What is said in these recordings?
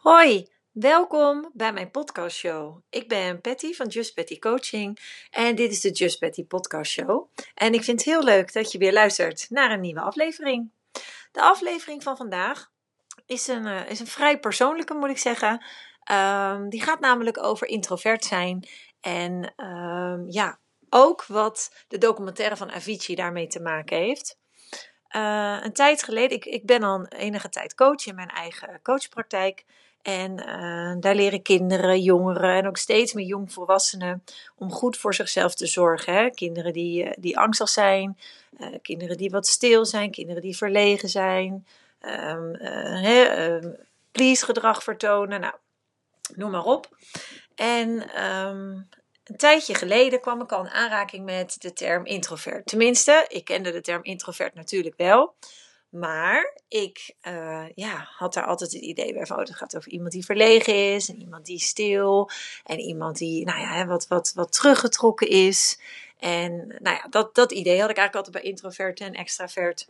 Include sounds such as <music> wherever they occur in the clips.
Hoi, welkom bij mijn podcastshow. Ik ben Patty van Just Patty Coaching en dit is de Just Patty Podcast Show. En ik vind het heel leuk dat je weer luistert naar een nieuwe aflevering. De aflevering van vandaag is een, eh, is een vrij persoonlijke, moet ik zeggen. Ehm, die gaat namelijk over introvert zijn en ehm, ja, ook wat de documentaire van Avicii daarmee te maken heeft. Eh, een tijd geleden, ik, ik ben al enige tijd coach in mijn eigen coachpraktijk. En uh, daar leren kinderen, jongeren en ook steeds meer jongvolwassenen om goed voor zichzelf te zorgen. Hè? Kinderen die, uh, die angstig zijn, uh, kinderen die wat stil zijn, kinderen die verlegen zijn, um, please gedrag vertonen, nou, noem maar op. En um, een tijdje geleden kwam ik al in aanraking met de term introvert. Tenminste, ik kende de term introvert natuurlijk wel. Maar ik uh, ja, had daar altijd het idee bij van, oh, het gaat over iemand die verlegen is, en iemand die stil, en iemand die, nou ja, wat, wat, wat teruggetrokken is. En nou ja, dat, dat idee had ik eigenlijk altijd bij introvert en extravert.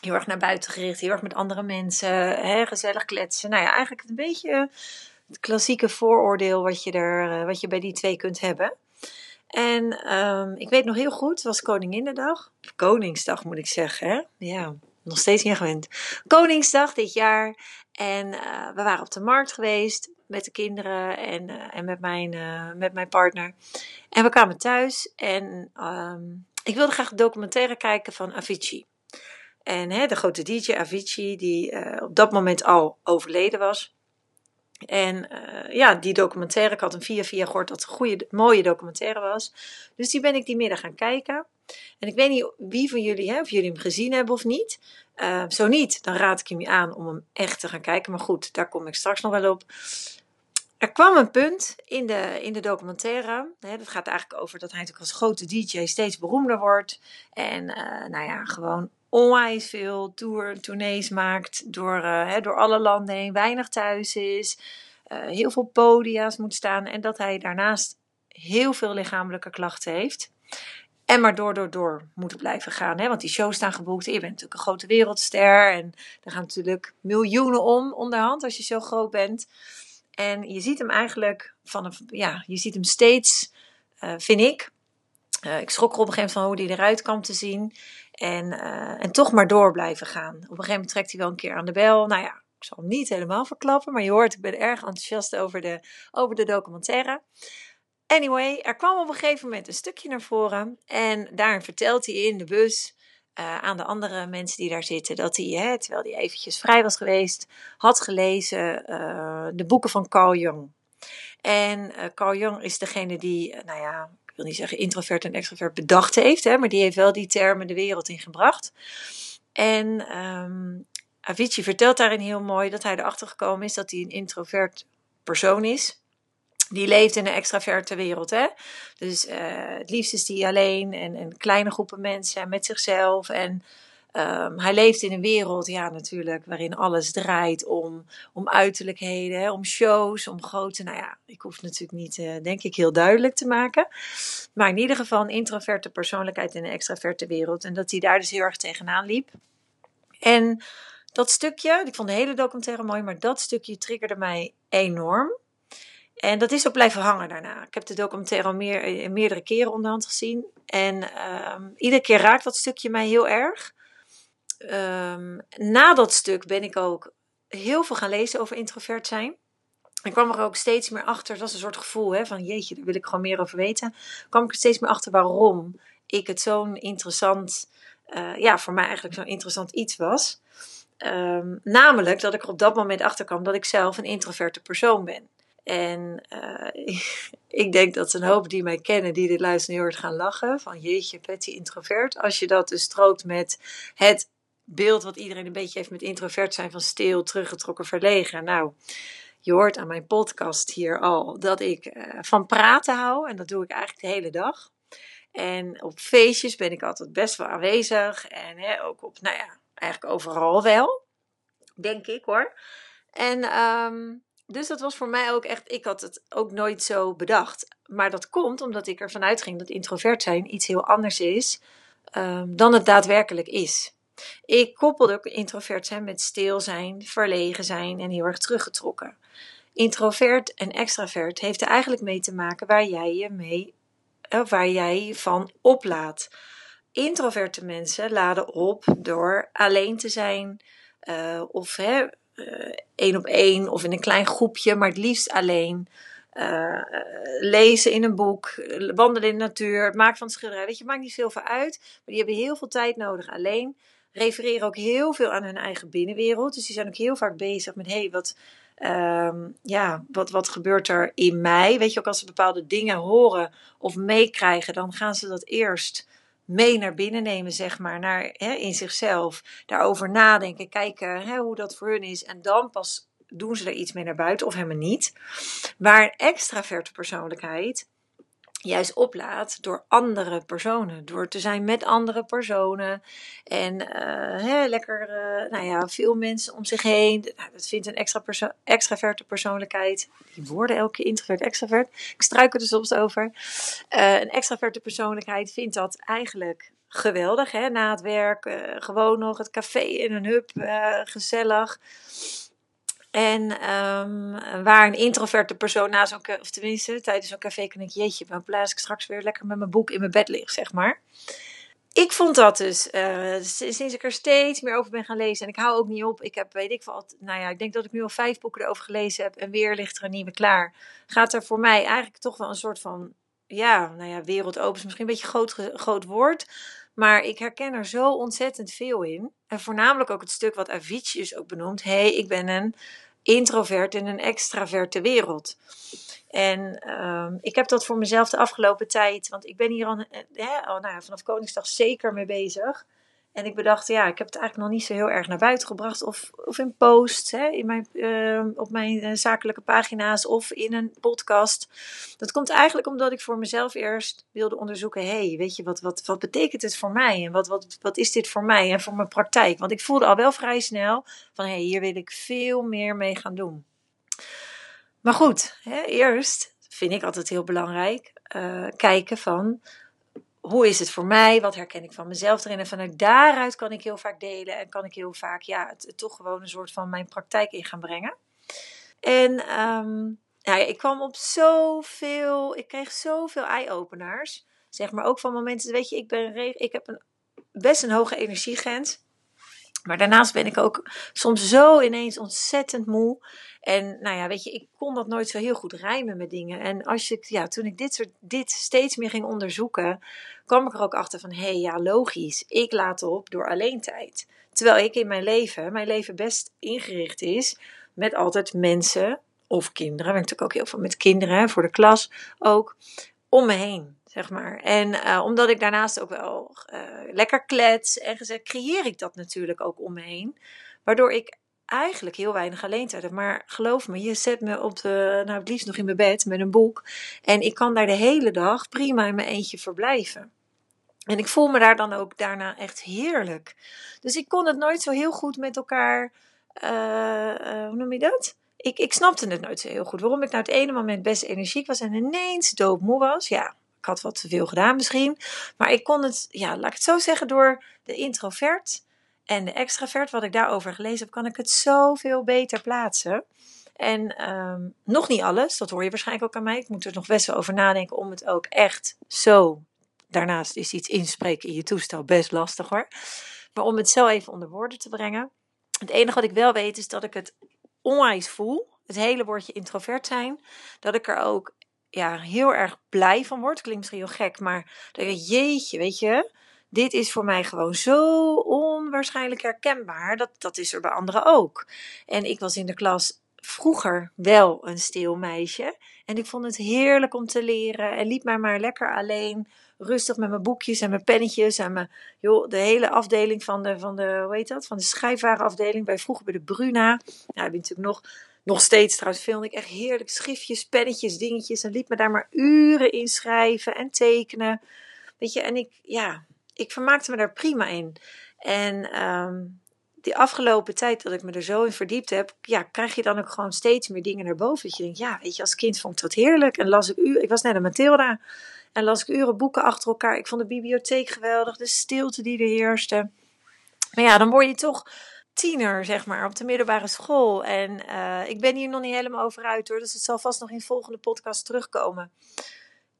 Heel erg naar buiten gericht, heel erg met andere mensen, hè, gezellig kletsen. Nou ja, eigenlijk een beetje het klassieke vooroordeel wat je, er, uh, wat je bij die twee kunt hebben. En um, ik weet nog heel goed, het was Koninginnedag. Koningsdag moet ik zeggen, hè? Ja, nog steeds niet gewend. Koningsdag dit jaar. En uh, we waren op de markt geweest met de kinderen en, uh, en met, mijn, uh, met mijn partner. En we kwamen thuis en um, ik wilde graag een documentaire kijken van Avicii. En hè, de grote DJ Avicii, die op dat moment al overleden was. En ja, die documentaire, ik had een via via gehoord dat het een goede, mooie documentaire was. Dus die ben ik die middag gaan kijken. En ik weet niet wie van jullie, hè, of jullie hem gezien hebben of niet. Uh, zo niet, dan raad ik hem je aan om hem echt te gaan kijken. Maar goed, daar kom ik straks nog wel op. Er kwam een punt in de, in de documentaire. Hè, dat gaat eigenlijk over dat hij natuurlijk als grote DJ steeds beroemder wordt. En uh, nou ja, gewoon onwijs veel tour, tournees maakt door, uh, hè, door alle landen heen, weinig thuis is, uh, heel veel podia's moet staan en dat hij daarnaast heel veel lichamelijke klachten heeft. En maar door, door, door moet blijven gaan. Hè? Want die shows staan geboekt. Je bent natuurlijk een grote wereldster. En er gaan natuurlijk miljoenen om onderhand als je zo groot bent. En je ziet hem eigenlijk van een, ja, je ziet hem steeds, uh, vind ik. Uh, ik schrok er op een gegeven moment van hoe hij eruit kwam te zien. En, uh, en toch maar door blijven gaan. Op een gegeven moment trekt hij wel een keer aan de bel. Nou ja, ik zal hem niet helemaal verklappen. Maar je hoort, ik ben erg enthousiast over de, over de documentaire. Anyway, er kwam op een gegeven moment een stukje naar voren. En daarin vertelt hij in de bus uh, aan de andere mensen die daar zitten. Dat hij, hè, terwijl hij eventjes vrij was geweest, had gelezen uh, de boeken van Carl Jung. En uh, Carl Jung is degene die, nou ja, ik wil niet zeggen introvert en extrovert bedacht heeft, hè, maar die heeft wel die termen de wereld ingebracht. En um, Avicii vertelt daarin heel mooi dat hij erachter gekomen is dat hij een introvert persoon is. Die leeft in een extraverte wereld. Hè? Dus uh, het liefst is hij alleen en, en kleine groepen mensen met zichzelf. En Um, hij leeft in een wereld, ja, natuurlijk, waarin alles draait om, om uiterlijkheden, hè, om shows, om grote. Nou ja, ik hoef het natuurlijk niet, uh, denk ik, heel duidelijk te maken. Maar in ieder geval een introverte persoonlijkheid in een extraverte wereld. En dat hij daar dus heel erg tegenaan liep. En dat stukje, ik vond de hele documentaire mooi, maar dat stukje triggerde mij enorm. En dat is ook blijven hangen daarna. Ik heb de documentaire al meer, meerdere keren onderhand gezien. En um, iedere keer raakt dat stukje mij heel erg um, na dat stuk ben ik ook heel veel gaan lezen over introvert zijn. Ik kwam er ook steeds meer achter, dat was een soort gevoel hè, van jeetje, daar wil ik gewoon meer over weten. kwam ik er steeds meer achter waarom ik het zo'n interessant, uh, ja, voor mij eigenlijk zo'n interessant iets was. Um, namelijk dat ik er op dat moment achter kwam dat ik zelf een introverte persoon ben. En uh, <laughs> ik denk dat een hoop die mij kennen, die dit luisteren, heel hard gaan lachen. Van jeetje, Patty introvert. Als je dat dus strookt met het beeld wat iedereen een beetje heeft met introvert zijn van stil, teruggetrokken, verlegen. Nou, je hoort aan mijn podcast hier al dat ik uh, van praten hou en dat doe ik eigenlijk de hele dag. En op feestjes ben ik altijd best wel aanwezig en hè, ook op, nou ja, eigenlijk overal wel, denk ik hoor. En um, dus dat was voor mij ook echt, ik had het ook nooit zo bedacht. Maar dat komt omdat ik ervan uitging dat introvert zijn iets heel anders is um, dan het daadwerkelijk is. Ik koppelde ook introvert zijn met stil zijn, verlegen zijn en heel erg teruggetrokken. Introvert en extravert heeft er eigenlijk mee te maken waar jij je mee, uh, waar jij van oplaat. Introverte mensen laden op door alleen te zijn uh, of hè, één op één of in een klein groepje, maar het liefst alleen. Uh, lezen in een boek, wandelen in de natuur, maken van schilderij. Weet je, maakt niet veel voor uit. Maar die hebben heel veel tijd nodig alleen. Refereren ook heel veel aan hun eigen binnenwereld. Dus die zijn ook heel vaak bezig met: hé, hey, wat, uh, ja, wat, wat gebeurt er in mij? Weet je, ook als ze bepaalde dingen horen of meekrijgen, dan gaan ze dat eerst mee naar binnen nemen, zeg maar, naar, hè, in zichzelf. Daarover nadenken, kijken hè, hoe dat voor hun is. En dan pas doen ze er iets mee naar buiten of helemaal niet. Waar een extraverte persoonlijkheid juist oplaat door andere personen. Door te zijn met andere personen. En uh, hè, lekker, uh, nou ja, veel mensen om zich heen. Nou, dat vindt een extra extraverte persoonlijkheid. Die worden elke keer introvert, extravert. Ik struikel er soms over. Uh, een extraverte persoonlijkheid vindt dat eigenlijk geweldig. Hè? Na het werk, gewoon nog het café in een hub, gezellig. En um, waar een introverte persoon na zo'n, of tenminste tijdens zo'n café kan ik, jeetje, dan blaas ik straks weer lekker met mijn boek in mijn bed lig, zeg maar. Ik vond dat dus, uh, sinds ik er steeds meer over ben gaan lezen, en ik hou ook niet op, ik heb, weet ik veel, nou ja, ik denk dat ik nu al vijf boeken erover gelezen heb, en weer ligt er een nieuwe klaar. Gaat er voor mij eigenlijk toch wel een soort van, ja, nou ja, wereld open is misschien een beetje groot, groot woord, maar ik herken er zo ontzettend veel in. En voornamelijk ook het stuk wat Avicii dus ook benoemt. Hé, hey, ik ben een introvert in een extraverte wereld. En um, ik heb dat voor mezelf de afgelopen tijd, want ik ben hier al, al nou vanaf Koningsdag zeker mee bezig. En ik bedacht, ja, ik heb het eigenlijk nog niet zo heel erg naar buiten gebracht. Of, of in posts, hè, in mijn, uh, op mijn uh, zakelijke pagina's of in een podcast. Dat komt eigenlijk omdat ik voor mezelf eerst wilde onderzoeken. hey, weet je, wat, wat, wat betekent het voor mij? En wat, wat, wat is dit voor mij en voor mijn praktijk? Want ik voelde al wel vrij snel van, hé, hey, hier wil ik veel meer mee gaan doen. Maar goed, hè, eerst vind ik altijd heel belangrijk uh, kijken van hoe is het voor mij? Wat herken ik van mezelf erin? En vanuit daaruit kan ik heel vaak delen en kan ik heel vaak ja, toch gewoon een soort van mijn praktijk in gaan brengen. En um, ja, ik kwam op zoveel, ik kreeg zoveel eye-openers. Zeg maar ook van momenten, weet je, ik, ben, ik heb een, best een hoge energiegrens. Maar daarnaast ben ik ook soms zo ineens ontzettend moe. En nou ja, weet je, ik kon dat nooit zo heel goed rijmen met dingen. En als ik, ja, toen ik dit, soort, dit steeds meer ging onderzoeken, kwam ik er ook achter van, hé, hey, ja, logisch. Ik laat op door alleen tijd. Terwijl ik in mijn leven, mijn leven best ingericht is met altijd mensen of kinderen. Ik natuurlijk ook heel veel met kinderen, voor de klas ook, om me heen zeg maar. En uh, omdat ik daarnaast ook wel uh, lekker klets en gezegd, creëer ik dat natuurlijk ook om me heen. Waardoor ik eigenlijk heel weinig alleen tijd heb. Maar geloof me, je zet me op de, nou het liefst nog in mijn bed met een boek. En ik kan daar de hele dag prima in mijn eentje verblijven. En ik voel me daar dan ook daarna echt heerlijk. Dus ik kon het nooit zo heel goed met elkaar, uh, hoe noem je dat? Ik, ik snapte het nooit zo heel goed. Waarom ik nou het ene moment best energiek was en ineens doodmoe was. Ja, ik had wat te veel gedaan misschien. Maar ik kon het, ja, laat ik het zo zeggen, door de introvert en de extravert, wat ik daarover gelezen heb, kan ik het zoveel beter plaatsen. En um, nog niet alles, dat hoor je waarschijnlijk ook aan mij. Ik moet er nog best wel over nadenken om het ook echt zo. Daarnaast is iets inspreken in je toestel best lastig hoor. Maar om het zo even onder woorden te brengen. Het enige wat ik wel weet is dat ik het onwijs voel. Het hele woordje introvert zijn. Dat ik er ook ja, heel erg blij van word. Klinkt misschien heel gek, maar jeetje, weet je, dit is voor mij gewoon zo onwaarschijnlijk herkenbaar. Dat, dat is er bij anderen ook. En ik was in de klas vroeger wel een stil meisje. En ik vond het heerlijk om te leren. En liep mij maar lekker alleen. Rustig met mijn boekjes en mijn pennetjes. En mijn, joh, de hele afdeling van de, van de, hoe heet dat? Van de schrijfwarenafdeling. Bij vroeger bij de Bruna. Nou, heb je natuurlijk nog nog steeds trouwens filmde ik echt heerlijk schriftjes, pennetjes, dingetjes. En liet me daar maar uren in schrijven en tekenen. Weet je, en ik, ja, ik vermaakte me daar prima in. En um, die afgelopen tijd dat ik me er zo in verdiept heb, ja, krijg je dan ook gewoon steeds meer dingen naar boven. Dat je denkt, ja, weet je, als kind vond ik dat heerlijk. En las ik uren, ik was net een Mathilda. En las ik uren boeken achter elkaar. Ik vond de bibliotheek geweldig, de stilte die er heerste. Maar ja, dan word je toch tiener, zeg maar, op de middelbare school. En uh, ik ben hier nog niet helemaal over uit hoor. Dus het zal vast nog in volgende podcast terugkomen.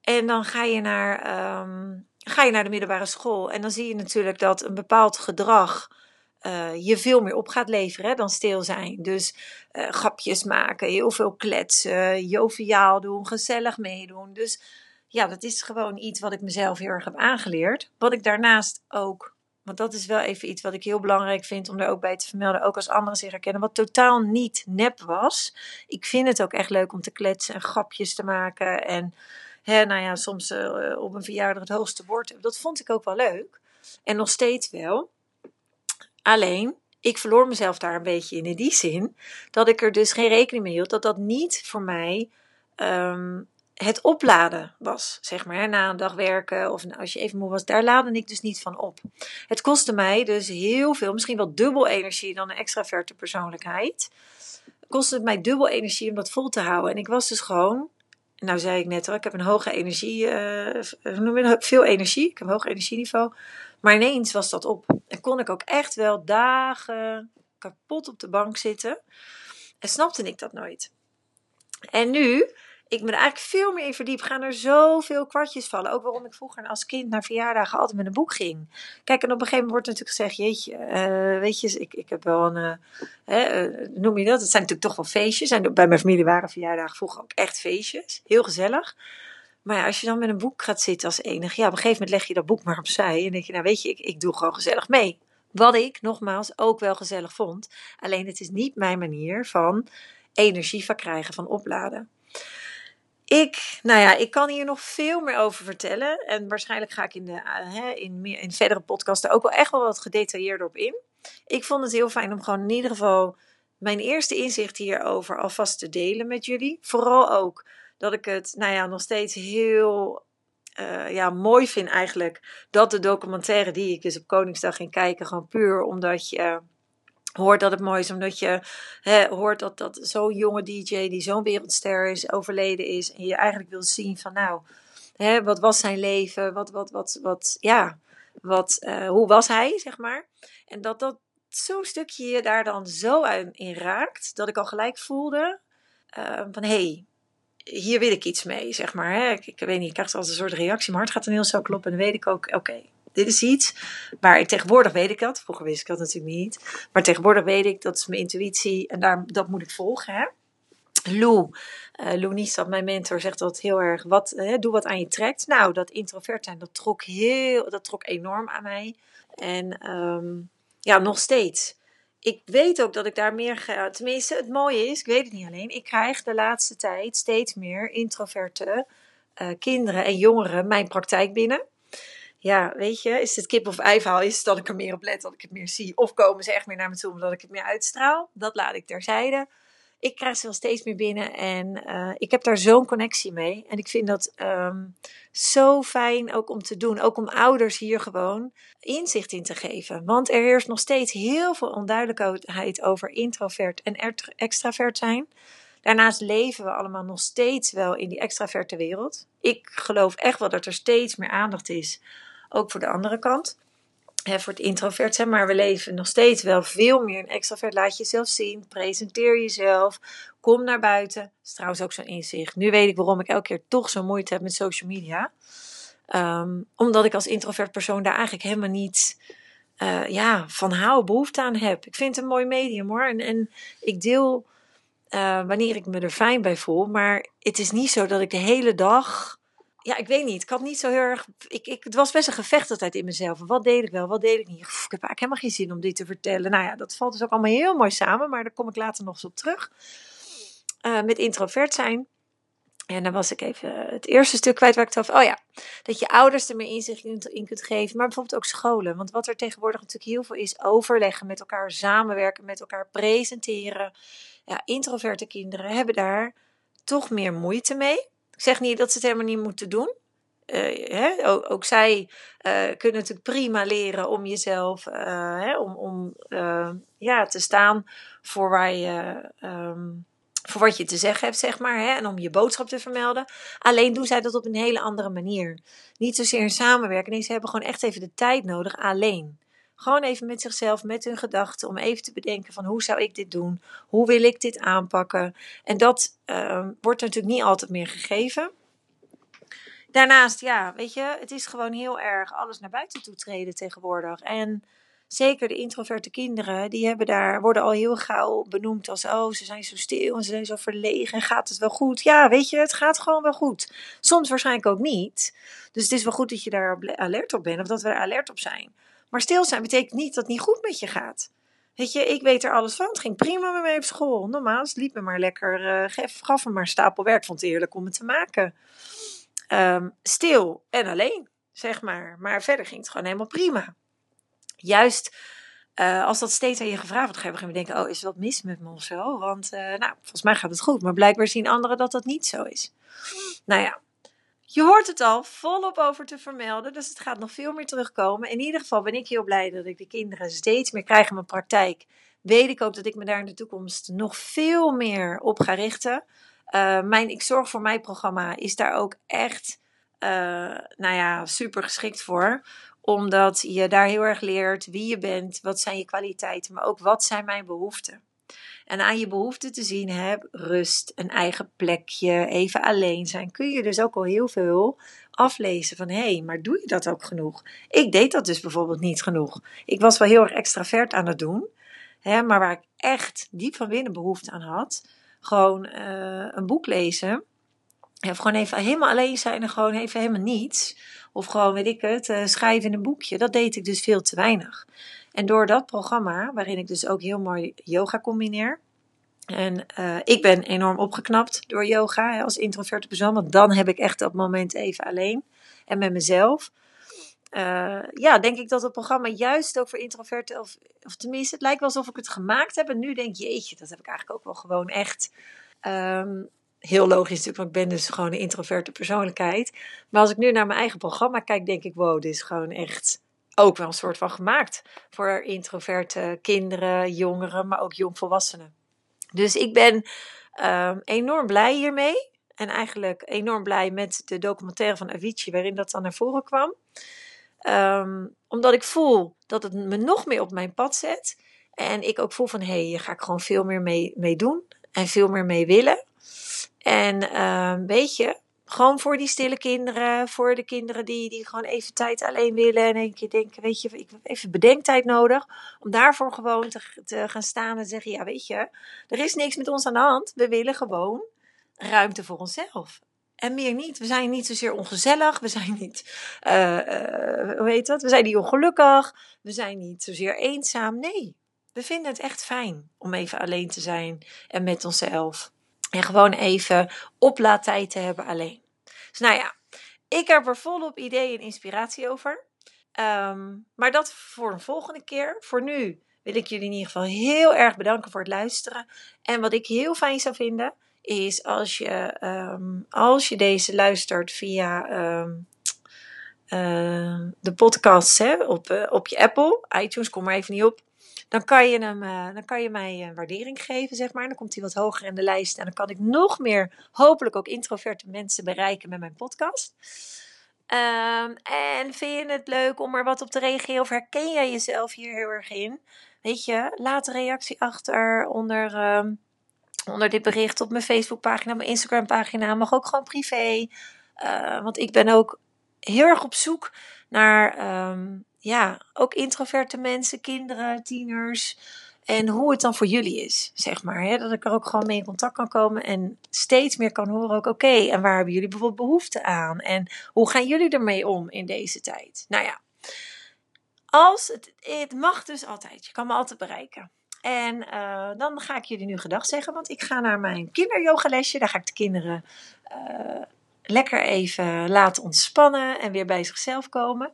En dan ga je naar, um, ga je naar de middelbare school. En dan zie je natuurlijk dat een bepaald gedrag uh, je veel meer op gaat leveren hè, dan stil zijn. Dus uh, grapjes maken, heel veel kletsen, joviaal doen, gezellig meedoen. Dus ja, dat is gewoon iets wat ik mezelf heel erg heb aangeleerd. Wat ik daarnaast ook want dat is wel even iets wat ik heel belangrijk vind om er ook bij te vermelden. Ook als anderen zich herkennen. Wat totaal niet nep was. Ik vind het ook echt leuk om te kletsen en grapjes te maken. En hè, nou ja, soms uh, op een verjaardag het hoogste woord. Dat vond ik ook wel leuk. En nog steeds wel. Alleen, ik verloor mezelf daar een beetje in. In die zin dat ik er dus geen rekening mee hield. Dat dat niet voor mij um, het opladen was, zeg maar. Na een dag werken of als je even moe was, daar laadde ik dus niet van op. Het kostte mij dus heel veel, misschien wel dubbel energie dan een extraverte persoonlijkheid. Het kostte het mij dubbel energie om dat vol te houden. En ik was dus gewoon, nou zei ik net al, ik heb een hoge energie, uh, noem je veel energie, ik heb een hoog energieniveau. Maar ineens was dat op. En kon ik ook echt wel dagen kapot op de bank zitten. En snapte ik dat nooit. En nu ik me er eigenlijk veel meer in verdiep, gaan er zoveel kwartjes vallen. Ook waarom ik vroeger als kind naar verjaardagen altijd met een boek ging. Kijk, en op een gegeven moment wordt natuurlijk gezegd, jeetje, uh, weet je, ik, ik heb wel een, uh, noem je dat? Het zijn natuurlijk toch wel feestjes. En bij mijn familie waren verjaardagen vroeger ook echt feestjes. Heel gezellig. Maar ja, als je dan met een boek gaat zitten als enige, ja, op een gegeven moment leg je dat boek maar opzij. En denk je, nou weet je, ik, ik doe gewoon gezellig mee. Wat ik, nogmaals, ook wel gezellig vond. Alleen het is niet mijn manier van energie verkrijgen, van opladen. Ik, nou ja, ik kan hier nog veel meer over vertellen. En waarschijnlijk ga ik in, de, uh, in, meer, in verdere podcasten ook wel echt wel wat gedetailleerder op in. Ik vond het heel fijn om gewoon in ieder geval mijn eerste inzicht hierover alvast te delen met jullie. Vooral ook dat ik het, nou ja, nog steeds heel uh, ja, mooi vind eigenlijk. Dat de documentaire die ik dus op Koningsdag ging kijken, gewoon puur omdat je hoort dat het mooi is, omdat je hè, hoort dat, dat zo'n jonge DJ die zo'n wereldster is, overleden is. En je eigenlijk wil zien van nou, hè, wat was zijn leven? Wat, wat, wat, wat, ja, wat, uh, hoe was hij, zeg maar. En dat dat zo'n stukje je daar dan zo in raakt, dat ik al gelijk voelde uh, van hé, hey, hier wil ik iets mee, zeg maar. Hè. Ik, ik, weet niet, ik krijg als een soort reactie. Mijn hart gaat dan heel zo kloppen. En dan weet ik ook, oké, dit is iets waar tegenwoordig weet ik dat. Vroeger wist ik dat natuurlijk niet. Maar tegenwoordig weet ik, dat is mijn intuïtie en daar, dat moet ik volgen. Hè? Lou, uh, Lou mijn mentor, zegt dat heel erg. Wat, doe wat aan je trekt. Nou, dat introvert zijn, dat trok, heel, dat trok enorm aan mij. En um, ja, nog steeds. Ik weet ook dat ik daar meer ga. Tenminste, het mooie is, ik weet het niet alleen. Ik krijg de laatste tijd steeds meer introverte uh, kinderen en jongeren mijn praktijk binnen ja, weet je, is het kip of ei? Is het dat ik er meer op let, dat ik het meer zie? Of komen ze echt meer naar me toe omdat ik het meer uitstraal? Dat laat ik terzijde. Ik krijg ze wel steeds meer binnen en uh, ik heb daar zo'n connectie mee. En ik vind dat um, zo fijn ook om te doen. Ook om ouders hier gewoon inzicht in te geven. Want er heerst nog steeds heel veel onduidelijkheid over introvert en extravert zijn. Daarnaast leven we allemaal nog steeds wel in die extraverte wereld. Ik geloof echt wel dat er steeds meer aandacht is ook voor de andere kant. Voor het introvert zijn, maar we leven nog steeds wel veel meer een extravert. Laat jezelf zien, presenteer jezelf, kom naar buiten. Dat is trouwens ook zo'n inzicht. Nu weet ik waarom ik elke keer toch zo moeite heb met social media. Um, omdat ik als introvert persoon daar eigenlijk helemaal niet uh, ja, van hou, behoefte aan heb. Ik vind het een mooi medium hoor. En, en ik deel uh, wanneer ik me er fijn bij voel. Maar het is niet zo dat ik de hele dag ja, ik weet niet. Ik had niet zo heel erg. Ik, ik, het was best een gevecht altijd in mezelf. Wat deed ik wel, wat deed ik niet? ik heb eigenlijk helemaal geen zin om dit te vertellen. Nou ja, dat valt dus ook allemaal heel mooi samen, maar daar kom ik later nog eens op terug. Uh, met introvert zijn. En dan was ik even het eerste stuk kwijt waar ik het over. Oh ja, dat je ouders er meer inzicht in, in kunt geven. Maar bijvoorbeeld ook scholen. Want wat er tegenwoordig natuurlijk heel veel is: overleggen met elkaar, samenwerken met elkaar, presenteren. Ja, introverte kinderen hebben daar toch meer moeite mee. Ik zeg niet dat ze het helemaal niet moeten doen. Uh, hè? Ook, zij uh, kunnen natuurlijk prima leren om jezelf, uh, hè? om, om ja, te staan voor, waar je, um, voor wat je te zeggen hebt, zeg maar. Hè? En om je boodschap te vermelden. Alleen doen zij dat op een hele andere manier. Niet zozeer in samenwerken. Nee, ze hebben gewoon echt even de tijd nodig alleen. Gewoon even met zichzelf, met hun gedachten, om even te bedenken van hoe zou ik dit doen? Hoe wil ik dit aanpakken? En dat uh, wordt natuurlijk niet altijd meer gegeven. Daarnaast, ja, weet je, het is gewoon heel erg alles naar buiten toe treden tegenwoordig. En zeker de introverte kinderen, die hebben daar, worden al heel gauw benoemd als, oh, ze zijn zo stil en ze zijn zo verlegen. Gaat het wel goed? Ja, weet je, het gaat gewoon wel goed. Soms waarschijnlijk ook niet. Dus het is wel goed dat je daar alert op bent of dat we er alert op zijn. Maar stil zijn betekent niet dat het niet goed met je gaat. Weet je, ik weet er alles van. Het ging prima met mij op school. Normaal, liep me maar lekker. Uh, gaf, me maar stapel werk. Vond het eerlijk om het te maken. Um, stil en alleen, zeg maar. Maar verder ging het gewoon helemaal prima. Juist uh, als dat steeds aan je gevraagd wordt, ga je moment denken: oh, is er wat mis met me of zo? Want uh, nou, volgens mij gaat het goed. Maar blijkbaar zien anderen dat dat niet zo is. Nou ja, je hoort het al volop over te vermelden, dus het gaat nog veel meer terugkomen. In ieder geval ben ik heel blij dat ik de kinderen steeds meer krijg in mijn praktijk. Weet ik ook dat ik me daar in de toekomst nog veel meer op ga richten. Uh, mijn Ik Zorg voor Mij programma is daar ook echt, uh, nou ja, super geschikt voor. Omdat je daar heel erg leert wie je bent, wat zijn je kwaliteiten, maar ook wat zijn mijn behoeften. En aan je behoeften te zien heb, rust, een eigen plekje, even alleen zijn, kun je dus ook al heel veel aflezen van hé, hey, maar doe je dat ook genoeg? Ik deed dat dus bijvoorbeeld niet genoeg. Ik was wel heel erg extravert aan het doen, hè, maar waar ik echt diep van binnen behoefte aan had, gewoon uh, een boek lezen. Of gewoon even helemaal alleen zijn en gewoon even helemaal niets. Of gewoon, weet ik het, uh, schrijven in een boekje. Dat deed ik dus veel te weinig. En door dat programma, waarin ik dus ook heel mooi yoga combineer. En uh, ik ben enorm opgeknapt door yoga als introverte persoon. Want dan heb ik echt dat moment even alleen en met mezelf. Uh, ja, denk ik dat het programma juist ook voor introverten, of, of tenminste, het lijkt wel alsof ik het gemaakt heb. En nu denk je, jeetje, dat heb ik eigenlijk ook wel gewoon echt. Um, heel logisch natuurlijk, want ik ben dus gewoon een introverte persoonlijkheid. Maar als ik nu naar mijn eigen programma kijk, denk ik, wow, dit is gewoon echt ook wel een soort van gemaakt voor introverte kinderen, jongeren, maar ook jongvolwassenen. Dus ik ben um, enorm blij hiermee. En eigenlijk enorm blij met de documentaire van Avicii, waarin dat dan naar voren kwam. Um, omdat ik voel dat het me nog meer op mijn pad zet. En ik ook voel van, hé, hey, hier ga ik gewoon veel meer mee, doen. En veel meer mee willen. En um, weet je, gewoon voor die stille kinderen, voor de kinderen die, die gewoon even tijd alleen willen en een keer denken, weet je, ik heb even bedenktijd nodig om daarvoor gewoon te, gaan staan en zeggen, ja weet je, er is niks met ons aan de hand, we willen gewoon ruimte voor onszelf. En meer niet. We zijn niet zozeer ongezellig. We zijn niet, uh, uh, hoe heet dat? We zijn niet ongelukkig. We zijn niet zozeer eenzaam. Nee, we vinden het echt fijn om even alleen te zijn en met onszelf. En gewoon even oplaadtijd te hebben alleen. Dus nou ja, ik heb er volop ideeën en inspiratie over. Um, maar dat voor een volgende keer. Voor nu wil ik jullie in ieder geval heel erg bedanken voor het luisteren. En wat ik heel fijn zou vinden, is als je, um, als je deze luistert via uh, de podcast hè, op, uh, op je Apple, iTunes, kom maar even niet op. Dan kan je, hem, uh, dan kan je mij een waardering geven, zeg maar. Dan komt hij wat hoger in de lijst. En dan kan ik nog meer, hopelijk ook introverte mensen bereiken met mijn podcast. Um, en vind je het leuk om er wat op te reageren? Of herken jij jezelf hier heel erg in? Weet je, laat een reactie achter onder, um, onder dit bericht op mijn Facebookpagina, mijn Instagram-pagina. Mag ook gewoon privé. Uh, want ik ben ook heel erg op zoek naar um, ja, ook introverte mensen, kinderen, tieners. En hoe het dan voor jullie is, zeg maar. Hè? Dat ik er ook gewoon mee in contact kan komen en steeds meer kan horen ook, oké, en waar hebben jullie bijvoorbeeld behoefte aan? En hoe gaan jullie ermee om in deze tijd? Nou ja, als het, het mag dus altijd. Je kan me altijd bereiken. En uh, dan ga ik jullie nu gedag zeggen, want ik ga naar mijn kinderyogalesje. Daar ga ik de kinderen uh, lekker even laten ontspannen en weer bij zichzelf komen.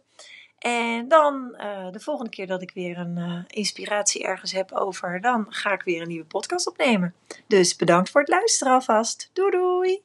En dan uh, de volgende keer dat ik weer een uh, inspiratie ergens heb over, dan ga ik weer een nieuwe podcast opnemen. Dus bedankt voor het luisteren alvast. Doei doei!